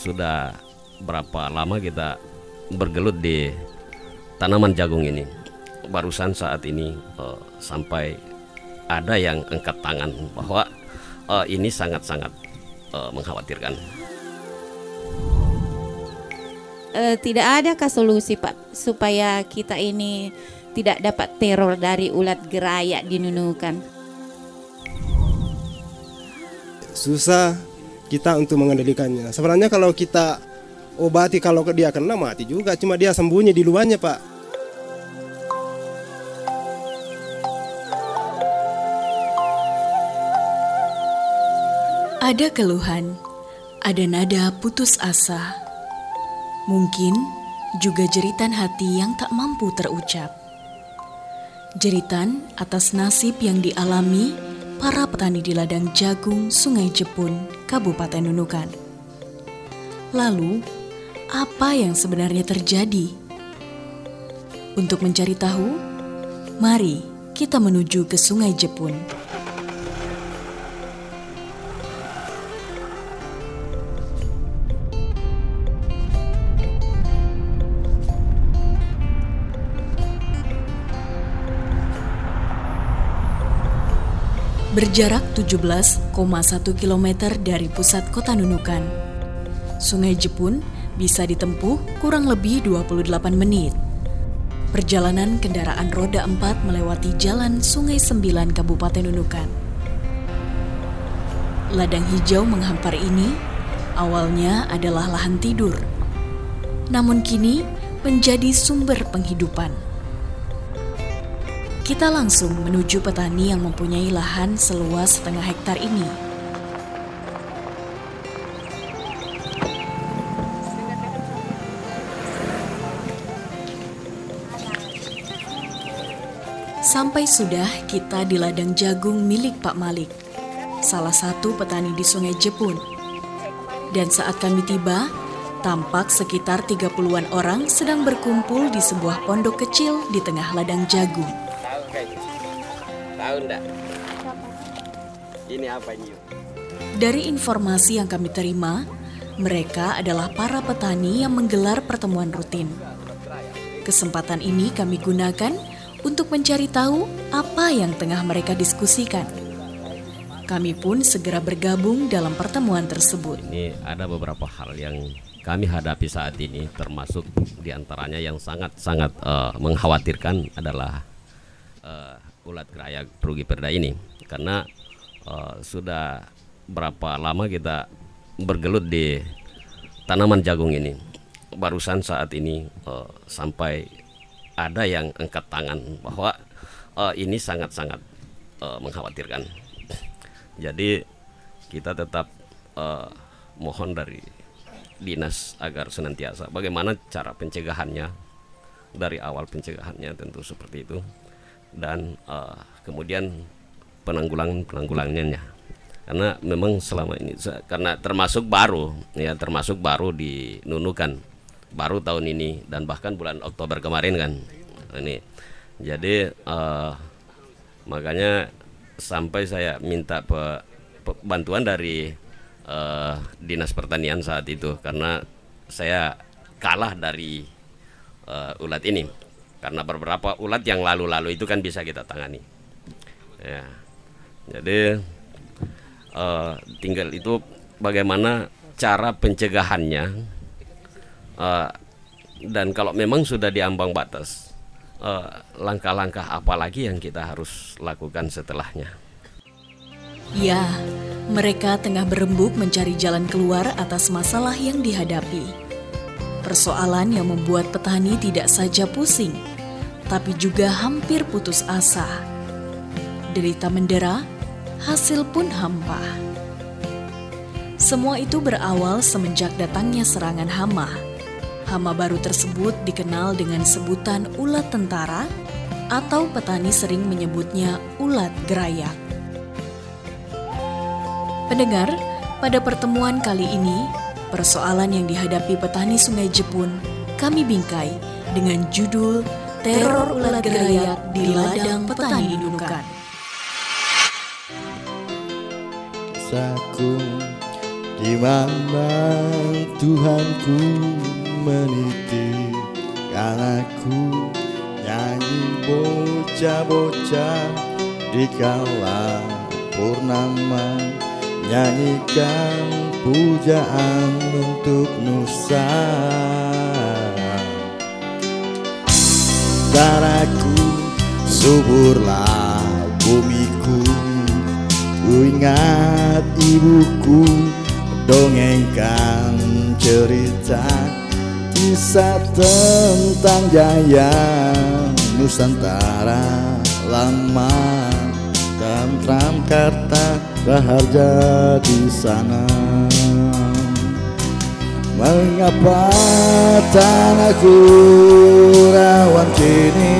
sudah berapa lama kita bergelut di tanaman jagung ini. Barusan saat ini uh, sampai ada yang angkat tangan bahwa uh, ini sangat-sangat uh, mengkhawatirkan. Uh, tidak adakah solusi Pak supaya kita ini tidak dapat teror dari ulat gerayak di Nunukan? Susah kita untuk mengendalikannya. Sebenarnya kalau kita obati kalau dia kena mati juga, cuma dia sembunyi di luarnya Pak. Ada keluhan, ada nada putus asa. Mungkin juga jeritan hati yang tak mampu terucap. Jeritan atas nasib yang dialami para petani di ladang jagung Sungai Jepun, Kabupaten Nunukan. Lalu, apa yang sebenarnya terjadi? Untuk mencari tahu, mari kita menuju ke Sungai Jepun. Berjarak 17,1 km dari pusat kota Nunukan, Sungai Jepun bisa ditempuh kurang lebih 28 menit. Perjalanan kendaraan roda 4 melewati jalan Sungai Sembilan Kabupaten Nunukan. Ladang hijau menghampar ini awalnya adalah lahan tidur, namun kini menjadi sumber penghidupan kita langsung menuju petani yang mempunyai lahan seluas setengah hektar ini. Sampai sudah kita di ladang jagung milik Pak Malik, salah satu petani di Sungai Jepun. Dan saat kami tiba, tampak sekitar 30-an orang sedang berkumpul di sebuah pondok kecil di tengah ladang jagung. Tahu enggak? Ini apa ini? Dari informasi yang kami terima, mereka adalah para petani yang menggelar pertemuan rutin. Kesempatan ini kami gunakan untuk mencari tahu apa yang tengah mereka diskusikan. Kami pun segera bergabung dalam pertemuan tersebut. Ini ada beberapa hal yang kami hadapi saat ini, termasuk di antaranya yang sangat-sangat uh, mengkhawatirkan adalah uh, ulat kerayak rugi perda ini. Karena uh, sudah berapa lama kita bergelut di tanaman jagung ini. Barusan saat ini uh, sampai ada yang angkat tangan bahwa uh, ini sangat-sangat uh, mengkhawatirkan. Jadi kita tetap uh, mohon dari dinas agar senantiasa. Bagaimana cara pencegahannya? Dari awal pencegahannya tentu seperti itu dan uh, kemudian penanggulangan penanggulangannya karena memang selama ini karena termasuk baru ya termasuk baru di Nunukan baru tahun ini dan bahkan bulan Oktober kemarin kan. Ini. Jadi uh, makanya sampai saya minta pe, pe, bantuan dari uh, dinas pertanian saat itu karena saya kalah dari uh, ulat ini karena beberapa ulat yang lalu-lalu itu kan bisa kita tangani. Ya. Jadi uh, tinggal itu bagaimana cara pencegahannya uh, dan kalau memang sudah diambang batas langkah eh, langkah-langkah apa lagi yang kita harus lakukan setelahnya? Ya mereka tengah berembuk mencari jalan keluar atas masalah yang dihadapi. Persoalan yang membuat petani tidak saja pusing, tapi juga hampir putus asa. Derita mendera, hasil pun hampa. Semua itu berawal semenjak datangnya serangan hama. Hama baru tersebut dikenal dengan sebutan ulat tentara atau petani sering menyebutnya ulat gerayak. Pendengar, pada pertemuan kali ini Persoalan yang dihadapi petani Sungai Jepun kami bingkai dengan judul Teror Ulat Gerayak di Ladang Petani Nunukan. Saku di mana Tuhanku meniti? Anakku nyanyi bocah-bocah di kala purnama. Nyanyikan pujaan untuk Nusa Daraku suburlah bumiku. Ku ingat ibuku dongengkan cerita Kisah tentang jaya Nusantara lama. Tantram karta raharja di sana Mengapa tanahku rawan kini?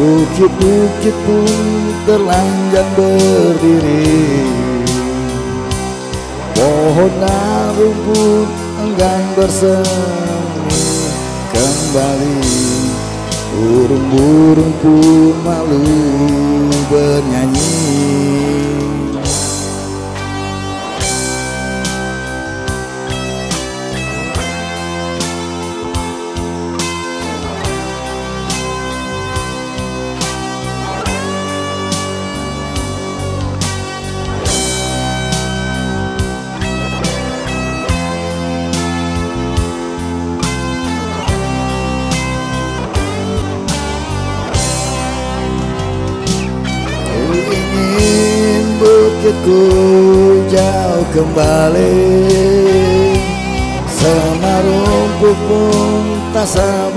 Bukit-bukit pun terlanjang berdiri. Pohon dan rumput enggan bersemi. Kembali Burung-burung pun malu bernyanyi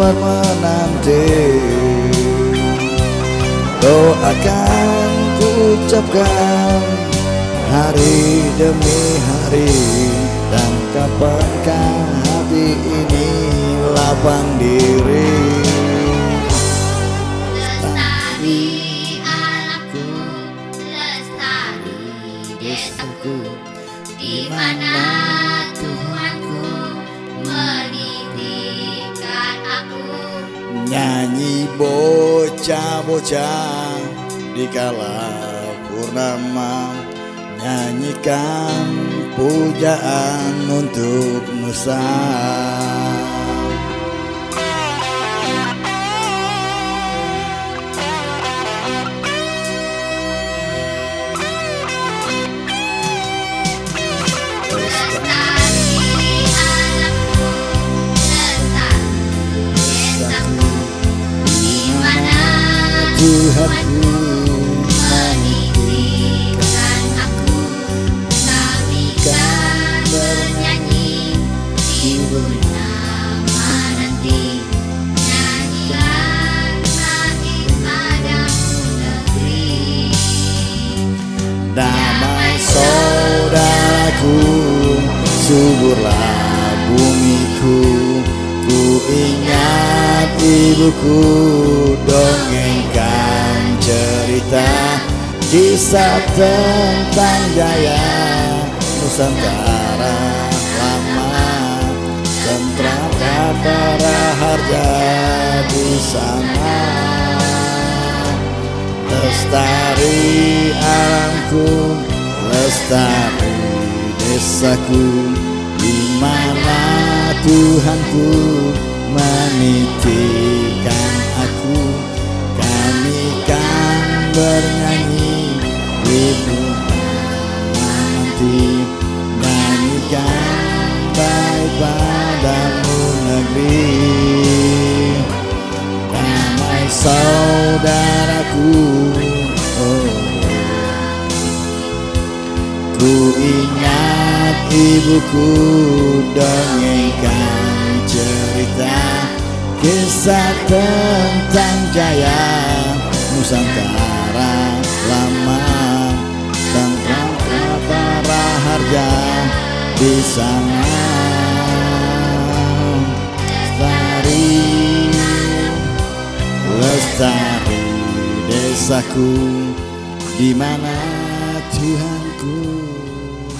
sabar menanti Doakan ku ucapkan hari demi hari. Dan kapankah hati ini lapang diri. Lestari alamku, lestari desaku, di mana Nyanyi bocah-bocah di kala purnama. Nyanyikan pujaan untuk Nusa Tuhanku menitipkan aku. Kami kan bernyanyi di purnama nanti, nyanyian langit padamu negeri. Damai saudaraku Suburlah bumiku Ku ingat ibuku Dongengkan cerita Kisah tentang jaya Nusantara lama Tentram kata raharja di sana. Lestari alamku, lestari desaku Di mana Tuhanku menitipkan aku Kami kan bernyanyi. Di rumah nanti Nyanyikan baik padamu negeri. Damai saudaraku oh. Ku ingat ibuku dongengkan Kisah tentang jaya Nusantara lama Tentang kata raharja di sana Lestari Lestari desaku di mana Tuhanku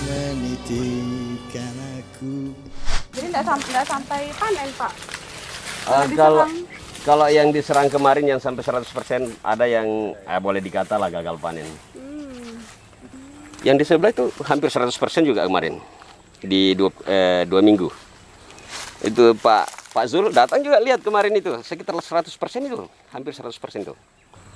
menitipkan aku Jadi nggak sampai sampai panen pak. Eh, kalau kalau yang diserang kemarin yang sampai 100% ada yang eh, boleh dikata lah gagal panen. Yang di sebelah itu hampir 100% juga kemarin di dua, eh, dua minggu. Itu Pak Pak Zul datang juga lihat kemarin itu sekitar 100% itu, hampir 100% itu.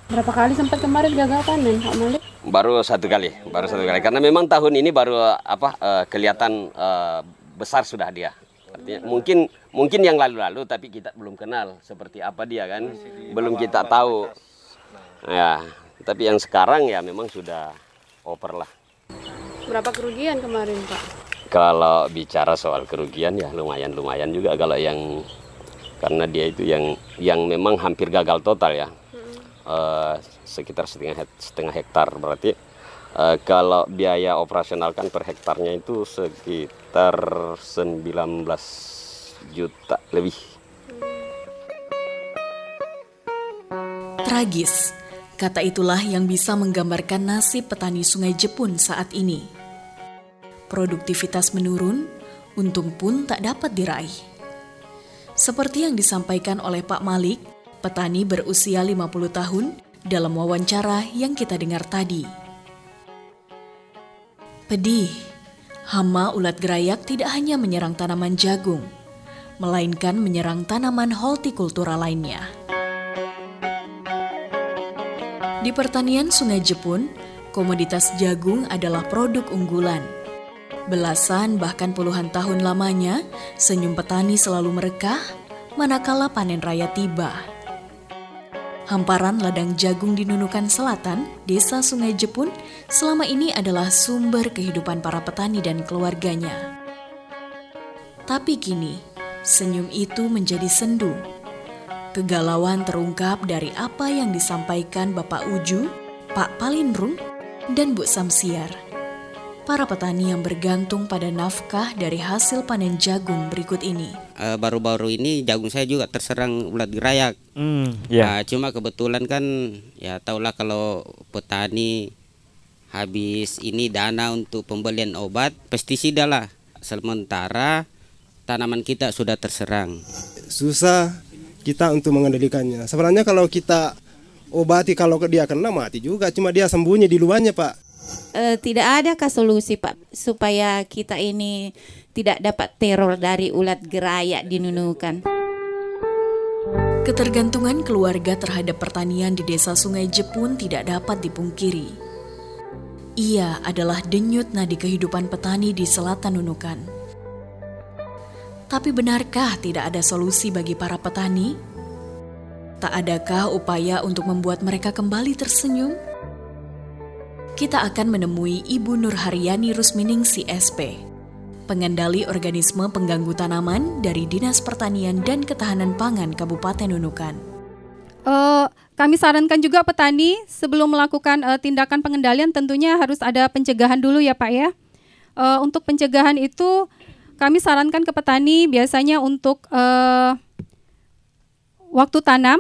Berapa kali sempat kemarin gagal panen Pak Malik? Baru satu kali, baru satu kali. Karena memang tahun ini baru apa eh, kelihatan eh, besar sudah dia. Artinya mungkin mungkin yang lalu-lalu tapi kita belum kenal seperti apa dia kan, belum kita tahu. Ya, tapi yang sekarang ya memang sudah over lah. Berapa kerugian kemarin Pak? Kalau bicara soal kerugian ya lumayan lumayan juga kalau yang karena dia itu yang yang memang hampir gagal total ya Eh, sekitar setengah setengah hektar berarti eh, kalau biaya operasional kan per hektarnya itu sekitar 19 juta lebih. Tragis, kata itulah yang bisa menggambarkan nasib petani Sungai Jepun saat ini. Produktivitas menurun, untung pun tak dapat diraih. Seperti yang disampaikan oleh Pak Malik, petani berusia 50 tahun dalam wawancara yang kita dengar tadi. Pedih, hama ulat gerayak tidak hanya menyerang tanaman jagung, melainkan menyerang tanaman hortikultura lainnya. Di pertanian Sungai Jepun, komoditas jagung adalah produk unggulan. Belasan bahkan puluhan tahun lamanya, senyum petani selalu merekah manakala panen raya tiba. Hamparan ladang jagung di Nunukan Selatan, Desa Sungai Jepun, selama ini adalah sumber kehidupan para petani dan keluarganya. Tapi kini, senyum itu menjadi sendu. Kegalauan terungkap dari apa yang disampaikan Bapak Uju, Pak Palindrung, dan Bu Samsiar. Para petani yang bergantung pada nafkah dari hasil panen jagung berikut ini. Eh, baru-baru ini jagung saya juga terserang ulat gerayak. Hmm, ya. Nah, cuma kebetulan kan ya tahulah kalau petani habis ini dana untuk pembelian obat pestisida lah. Sementara tanaman kita sudah terserang. susah kita untuk mengendalikannya. Sebenarnya kalau kita obati kalau dia kena mati juga, cuma dia sembunyi di luarnya pak. Eh, tidak adakah solusi Pak supaya kita ini tidak dapat teror dari ulat gerayak di Nunukan? Ketergantungan keluarga terhadap pertanian di desa Sungai Jepun tidak dapat dipungkiri. Ia adalah denyut nadi kehidupan petani di selatan Nunukan. Tapi benarkah tidak ada solusi bagi para petani? Tak adakah upaya untuk membuat mereka kembali tersenyum? Kita akan menemui Ibu Nur Haryani Rusminingsi SP, pengendali organisme pengganggu tanaman dari Dinas Pertanian dan Ketahanan Pangan Kabupaten Nunukan. Eh, kami sarankan juga petani sebelum melakukan eh, tindakan pengendalian tentunya harus ada pencegahan dulu ya Pak ya. Eh, untuk pencegahan itu kami sarankan ke petani biasanya untuk eh, waktu tanam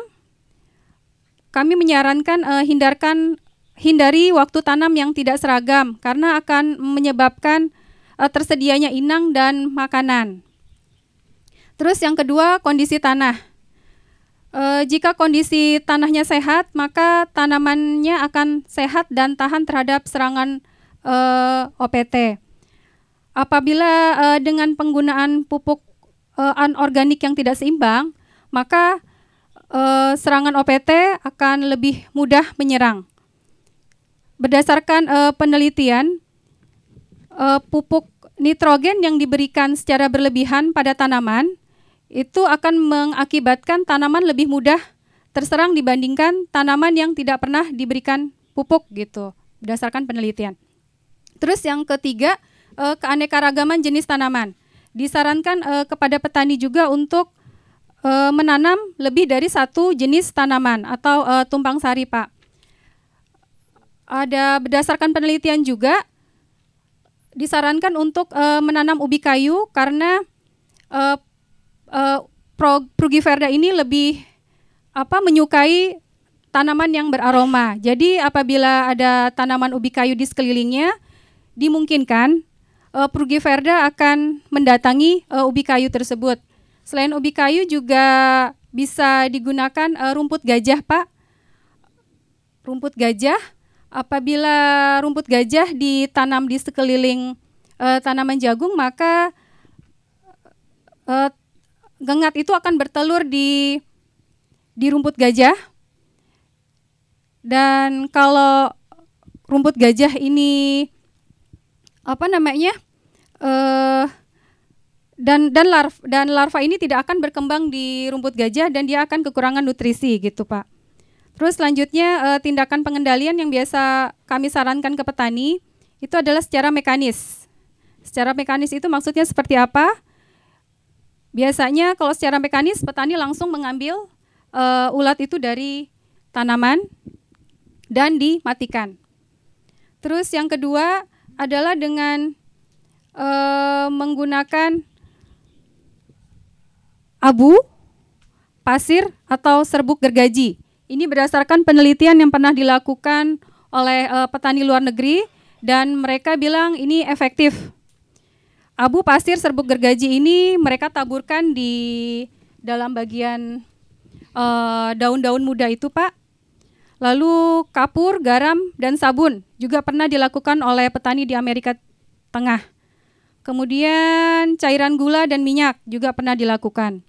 kami menyarankan eh, hindarkan hindari waktu tanam yang tidak seragam karena akan menyebabkan eh, tersedianya inang dan makanan. Terus yang kedua kondisi tanah. Eh, jika kondisi tanahnya sehat, maka tanamannya akan sehat dan tahan terhadap serangan eh, OPT. Apabila eh, dengan penggunaan pupuk eh, anorganik yang tidak seimbang, maka eh, serangan OPT akan lebih mudah menyerang. Berdasarkan eh, penelitian, eh, pupuk nitrogen yang diberikan secara berlebihan pada tanaman itu akan mengakibatkan tanaman lebih mudah terserang dibandingkan tanaman yang tidak pernah diberikan pupuk gitu berdasarkan penelitian. Terus yang ketiga eh, keanekaragaman jenis tanaman disarankan eh, kepada petani juga untuk eh, menanam lebih dari satu jenis tanaman atau eh, tumpang sari pak. Ada berdasarkan penelitian juga disarankan untuk eh, menanam ubi kayu karena pro, Prugiverda ini lebih apa menyukai tanaman yang beraroma. Jadi apabila ada tanaman ubi kayu di sekelilingnya, dimungkinkan eh, Prugiverda akan mendatangi eh, ubi kayu tersebut. Selain ubi kayu juga bisa digunakan eh, rumput gajah, Pak. Rumput gajah apabila rumput gajah ditanam di sekeliling uh, tanaman jagung maka uh, gengat itu akan bertelur di di rumput gajah dan kalau rumput gajah ini apa namanya uh, dan dan larva dan larva ini tidak akan berkembang di rumput gajah dan dia akan kekurangan nutrisi gitu pak. Terus selanjutnya uh, tindakan pengendalian yang biasa kami sarankan ke petani itu adalah secara mekanis. Secara mekanis itu maksudnya seperti apa? Biasanya kalau secara mekanis petani langsung mengambil uh, ulat itu dari tanaman dan dimatikan. Terus yang kedua adalah dengan uh, menggunakan abu, pasir, atau serbuk gergaji. Ini berdasarkan penelitian yang pernah dilakukan oleh uh, petani luar negeri dan mereka bilang ini efektif. Abu, pasir, serbuk gergaji ini mereka taburkan di dalam bagian eh, daun-daun uh, muda itu, Pak. Lalu kapur, garam, dan sabun juga pernah dilakukan oleh petani di Amerika Tengah. Kemudian cairan gula dan minyak juga pernah dilakukan.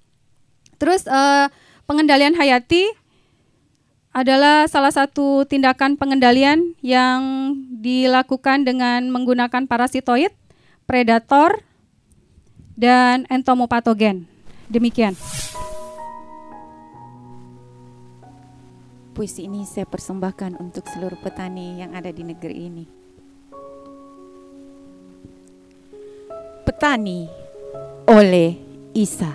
Terus uh, pengendalian hayati adalah salah satu tindakan pengendalian yang dilakukan dengan menggunakan parasitoid, predator, dan entomopatogen. Demikian. Puisi ini saya persembahkan untuk seluruh petani yang ada di negeri ini. Petani oleh Isa.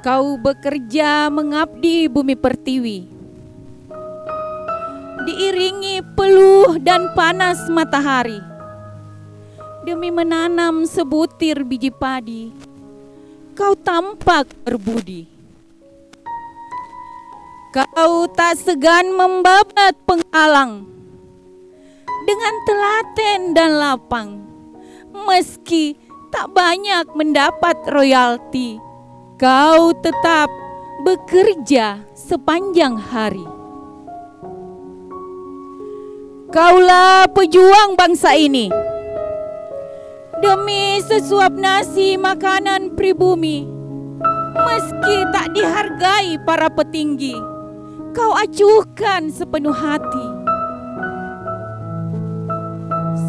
Kau bekerja mengabdi bumi pertiwi Diiringi peluh dan panas matahari Demi menanam sebutir biji padi Kau tampak berbudi Kau tak segan membabat penghalang Dengan telaten dan lapang Meski tak banyak mendapat royalti kau tetap bekerja sepanjang hari. Kaulah pejuang bangsa ini. Demi sesuap nasi makanan pribumi, meski tak dihargai para petinggi, kau acuhkan sepenuh hati.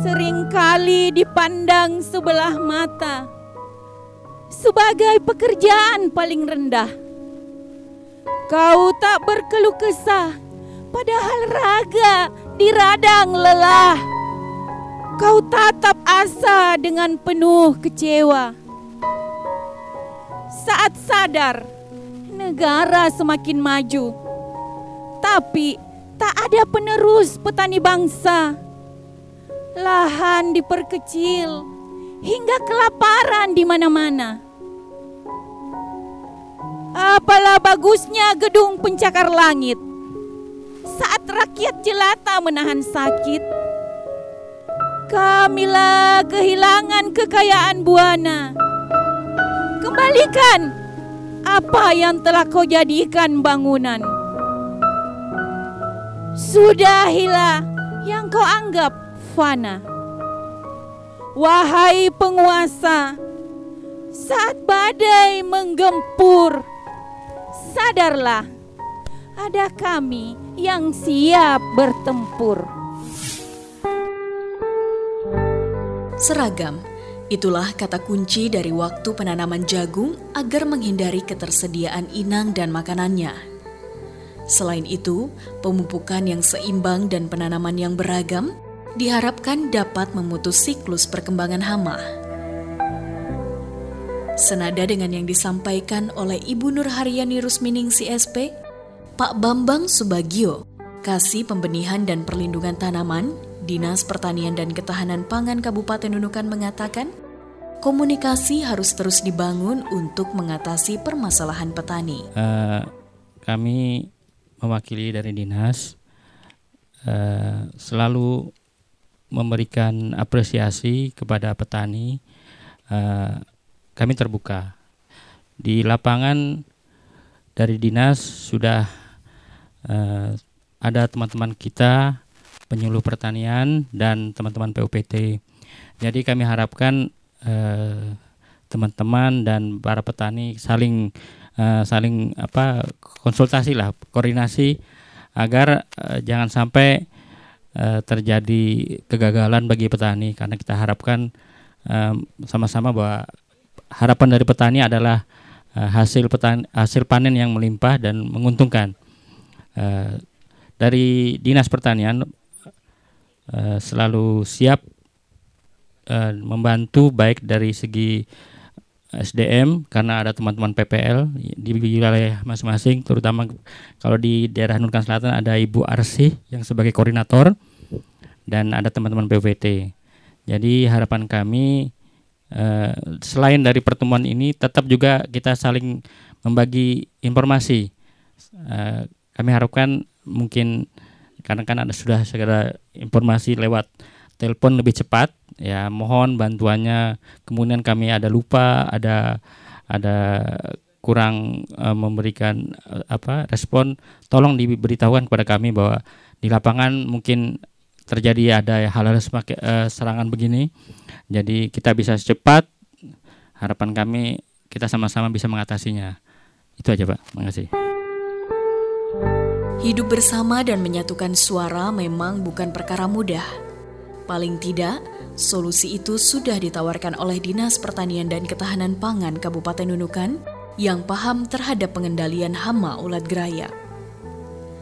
Seringkali dipandang sebelah mata, sebagai pekerjaan paling rendah. Kau tak berkeluh kesah, padahal raga diradang lelah. Kau tatap asa dengan penuh kecewa. Saat sadar, negara semakin maju, tapi tak ada penerus petani bangsa. Lahan diperkecil hingga kelaparan di mana-mana. Apalah bagusnya gedung pencakar langit saat rakyat jelata menahan sakit. Kamilah kehilangan kekayaan buana. Kembalikan apa yang telah kau jadikan bangunan. Sudahilah yang kau anggap fana. Wahai penguasa, saat badai menggempur, sadarlah ada kami yang siap bertempur. Seragam, itulah kata kunci dari waktu penanaman jagung agar menghindari ketersediaan inang dan makanannya. Selain itu, pemupukan yang seimbang dan penanaman yang beragam diharapkan dapat memutus siklus perkembangan hama. Senada dengan yang disampaikan oleh Ibu Nur Haryani Rusmining CSP, Pak Bambang Subagio, Kasih Pembenihan dan Perlindungan Tanaman, Dinas Pertanian dan Ketahanan Pangan Kabupaten Nunukan mengatakan, komunikasi harus terus dibangun untuk mengatasi permasalahan petani. Uh, kami mewakili dari dinas uh, selalu memberikan apresiasi kepada petani. Uh, kami terbuka. Di lapangan dari dinas sudah eh, ada teman-teman kita penyuluh pertanian dan teman-teman PUPT. Jadi kami harapkan eh, teman-teman dan para petani saling eh, saling apa konsultasi lah, koordinasi agar eh, jangan sampai eh, terjadi kegagalan bagi petani karena kita harapkan sama-sama bahwa harapan dari petani adalah eh, hasil petan hasil panen yang melimpah dan menguntungkan. Eh, dari dinas pertanian eh, selalu siap eh, membantu baik dari segi SDM karena ada teman-teman PPL di wilayah masing-masing terutama kalau di daerah Nunukan Selatan ada Ibu Arsi yang sebagai koordinator dan ada teman-teman PWT. Jadi harapan kami eh, selain dari pertemuan ini tetap juga kita saling membagi informasi. Eh, kami harapkan mungkin karena kan ada sudah segera informasi lewat telepon lebih cepat. Ya mohon bantuannya. Kemudian kami ada lupa ada ada kurang eh, memberikan eh, apa respon tolong diberitahukan kepada kami bahwa di lapangan mungkin terjadi ada hal-hal eh, serangan begini. Jadi kita bisa secepat harapan kami kita sama-sama bisa mengatasinya. Itu aja pak. Makasih Hidup bersama dan menyatukan suara memang bukan perkara mudah. Paling tidak, solusi itu sudah ditawarkan oleh Dinas Pertanian dan Ketahanan Pangan Kabupaten Nunukan yang paham terhadap pengendalian hama ulat geraya.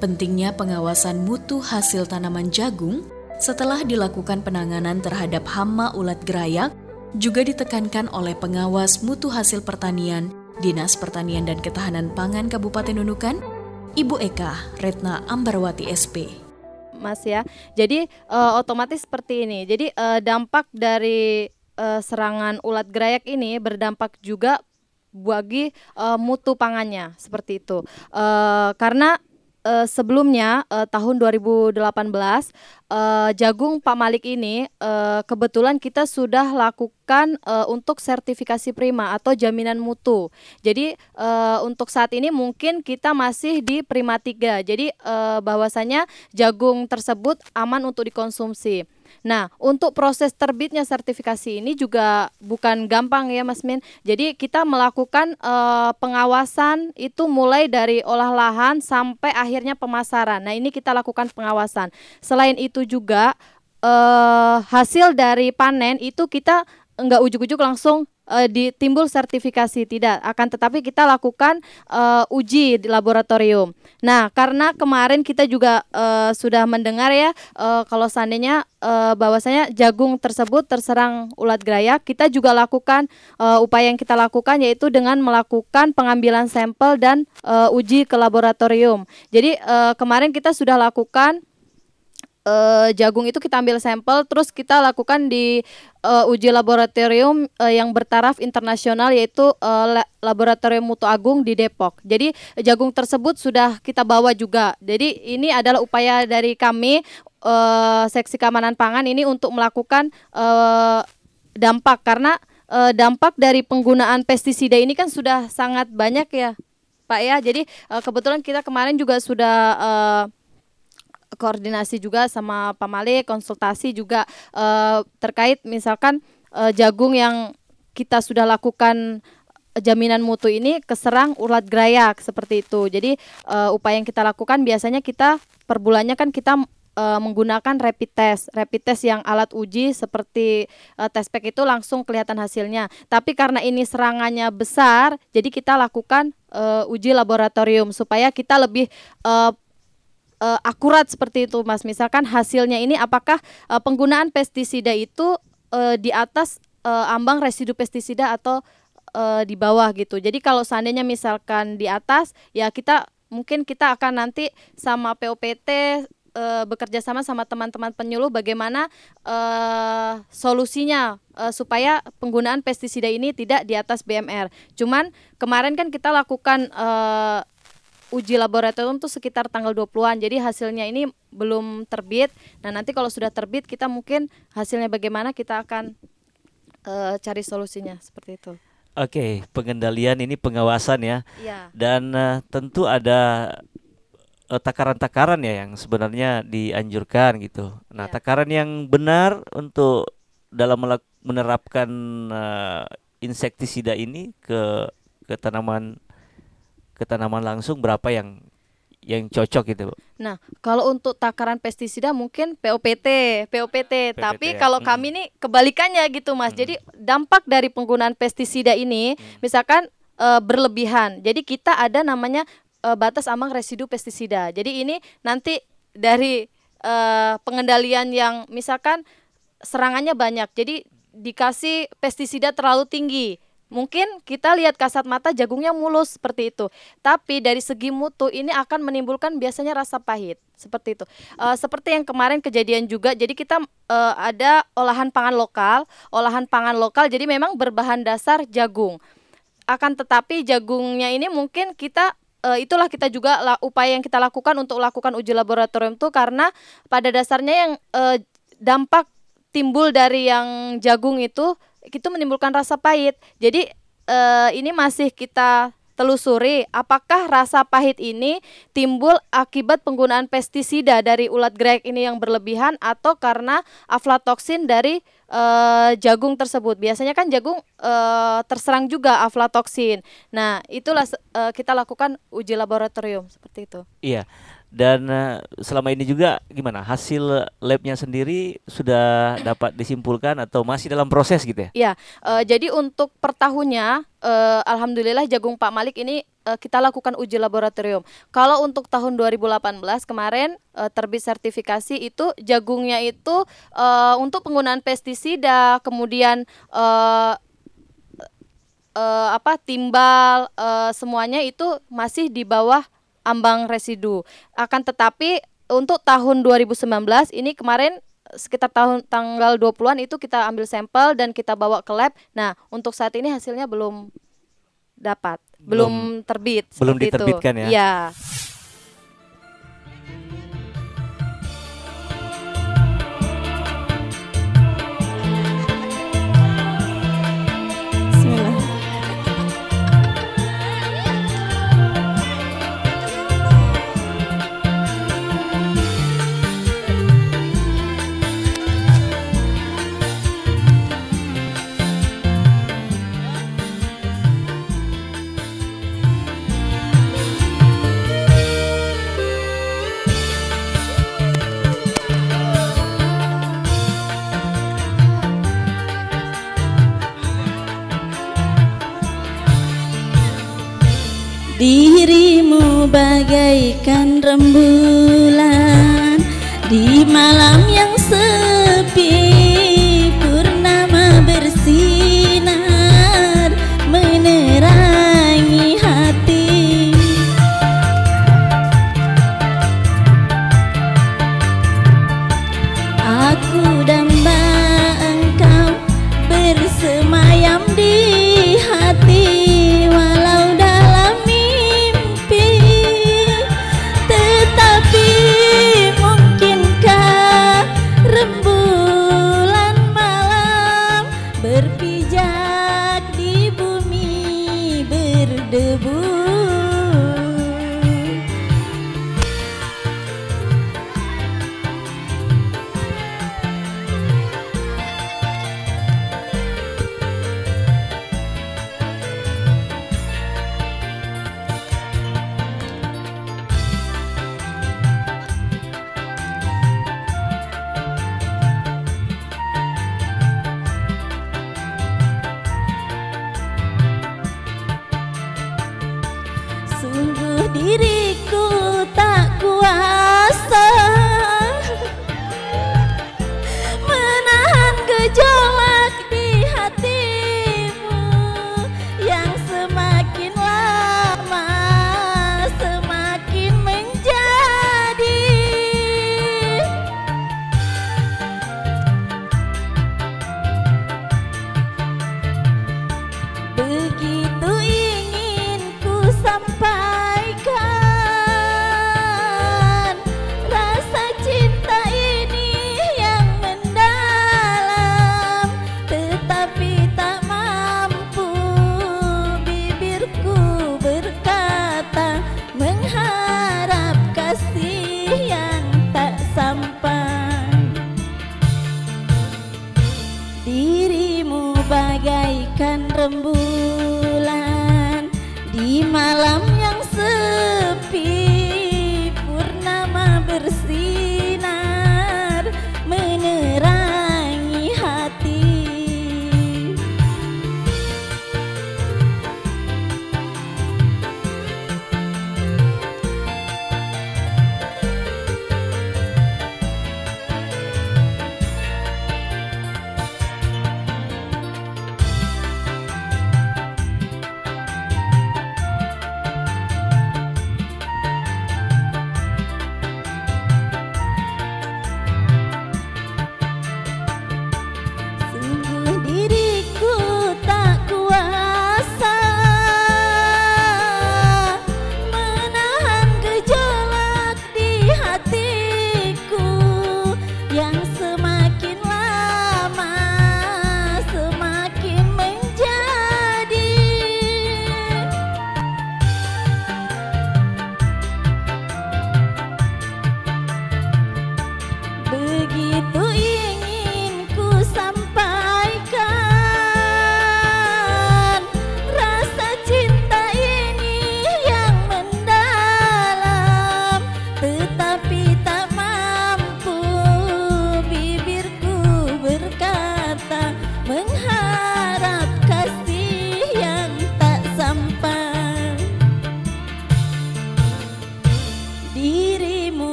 Pentingnya pengawasan mutu hasil tanaman jagung setelah dilakukan penanganan terhadap hama ulat gerayak juga ditekankan oleh pengawas mutu hasil pertanian Dinas Pertanian dan Ketahanan Pangan Kabupaten Nunukan, Ibu Eka Retna Ambarwati SP. Mas ya. Jadi uh, otomatis seperti ini. Jadi uh, dampak dari uh, serangan ulat gerayak ini berdampak juga bagi uh, mutu pangannya seperti itu. Uh, karena uh, sebelumnya uh, tahun 2018 uh, jagung Pak Malik ini uh, kebetulan kita sudah lakukan uh, untuk sertifikasi prima atau jaminan mutu. Jadi uh, untuk saat ini mungkin kita masih di prima 3. Jadi uh, bahwasanya jagung tersebut aman untuk dikonsumsi. Nah, untuk proses terbitnya sertifikasi ini juga bukan gampang ya Mas Min. Jadi kita melakukan uh, pengawasan itu mulai dari olah lahan sampai akhirnya pemasaran. Nah, ini kita lakukan pengawasan. Selain itu juga uh, hasil dari panen itu kita enggak ujuk-ujuk langsung uh, ditimbul sertifikasi tidak akan tetapi kita lakukan uh, uji di laboratorium. Nah, karena kemarin kita juga uh, sudah mendengar ya uh, kalau seandainya uh, bahwasanya jagung tersebut terserang ulat gerayak, kita juga lakukan uh, upaya yang kita lakukan yaitu dengan melakukan pengambilan sampel dan uh, uji ke laboratorium. Jadi uh, kemarin kita sudah lakukan uh, jagung itu kita ambil sampel terus kita lakukan di uh, uji laboratorium uh, yang bertaraf internasional yaitu uh, laboratorium Mutu Agung di Depok. Jadi jagung tersebut sudah kita bawa juga. Jadi ini adalah upaya dari kami uh, seksi keamanan pangan ini untuk melakukan uh, dampak karena uh, dampak dari penggunaan pestisida ini kan sudah sangat banyak ya. Pak ya, jadi kebetulan kita kemarin juga sudah uh, koordinasi juga sama Pak Malik, konsultasi juga uh, terkait misalkan uh, jagung yang kita sudah lakukan jaminan mutu ini keserang ulat gerayak seperti itu. Jadi uh, upaya yang kita lakukan biasanya kita per bulannya kan kita uh, menggunakan rapid test. Rapid test yang alat uji seperti uh, test pack itu langsung kelihatan hasilnya. Tapi karena ini serangannya besar, jadi kita lakukan uh, uji laboratorium supaya kita lebih uh, uh, akurat seperti itu Mas. Misalkan hasilnya ini apakah uh, penggunaan pestisida itu uh, di atas uh, ambang residu pestisida atau uh, di bawah gitu. Jadi kalau seandainya misalkan di atas ya kita mungkin kita akan nanti sama POPT uh, bekerja sama sama teman-teman penyuluh bagaimana uh, solusinya uh, supaya penggunaan pestisida ini tidak di atas BMR. Cuman kemarin kan kita lakukan uh, uji laboratorium tuh sekitar tanggal 20-an. Jadi hasilnya ini belum terbit. Nah, nanti kalau sudah terbit kita mungkin hasilnya bagaimana kita akan uh, cari solusinya seperti itu. Oke, pengendalian ini pengawasan ya. Iya. Dan uh, tentu ada eh, takaran-takaran ya yang sebenarnya dianjurkan gitu. Nah, takaran yang benar untuk dalam menerapkan eh, insektisida ini ke ke tanaman ke tanaman langsung berapa yang yang cocok gitu, Bu? Nah, kalau untuk takaran pestisida mungkin POPT, POPT. Tapi ya. kalau Hmm. kami nih kebalikannya gitu, Mas. Jadi dampak dari penggunaan pestisida ini, Hmm. misalkan eh, berlebihan. Jadi kita ada namanya eh, batas ambang residu pestisida. Jadi ini nanti dari eh, pengendalian yang misalkan serangannya banyak. Jadi dikasih pestisida terlalu tinggi. Mungkin kita lihat kasat mata jagungnya mulus seperti itu. Tapi dari segi mutu ini akan menimbulkan biasanya rasa pahit seperti itu. Eh, seperti yang kemarin kejadian juga. Jadi kita eh, ada olahan pangan lokal, olahan pangan lokal. Jadi memang berbahan dasar jagung. Akan tetapi jagungnya ini mungkin kita eh, itulah kita juga la- upaya yang kita lakukan untuk lakukan uji laboratorium itu karena pada dasarnya yang eh, dampak timbul dari yang jagung itu itu menimbulkan rasa pahit. Jadi eh, ini masih kita telusuri apakah rasa pahit ini timbul akibat penggunaan pestisida dari ulat grek ini yang berlebihan atau karena aflatoksin dari eh, jagung tersebut. Biasanya kan jagung eh, terserang juga aflatoksin. Nah, itulah eh, kita lakukan uji laboratorium seperti itu. Iya. Dan eh, selama ini juga gimana? Hasil labnya sendiri sudah dapat disimpulkan atau masih dalam proses gitu ya? Ya, eh, jadi untuk per tahunnya, eh, alhamdulillah jagung Pak Malik ini eh, kita lakukan uji laboratorium. Kalau untuk tahun 2018 kemarin eh, terbit sertifikasi itu jagungnya itu eh, untuk penggunaan pestisida, kemudian eh, eh, apa timbal eh, semuanya itu masih di bawah ambang residu. Akan tetapi untuk tahun 2019 ini kemarin sekitar tahun tanggal 20-an itu kita ambil sampel dan kita bawa ke lab. Nah, untuk saat ini hasilnya belum dapat, belum, terbit. belum seperti itu. diterbitkan ya? Iya. Dirimu bagaikan rembulan di malam yang sepi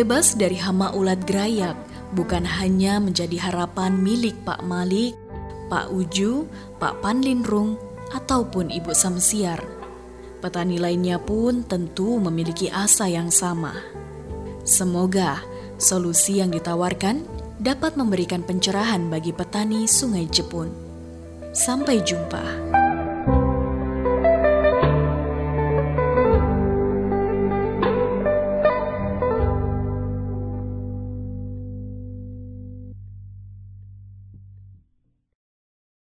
Terbebas dari hama ulat gerayak bukan hanya menjadi harapan milik Pak Malik, Pak Uju, Pak Panlinrung, ataupun Ibu Samsiar. Petani lainnya pun tentu memiliki asa yang sama. Semoga solusi yang ditawarkan dapat memberikan pencerahan bagi petani Sungai Jepun. Sampai jumpa.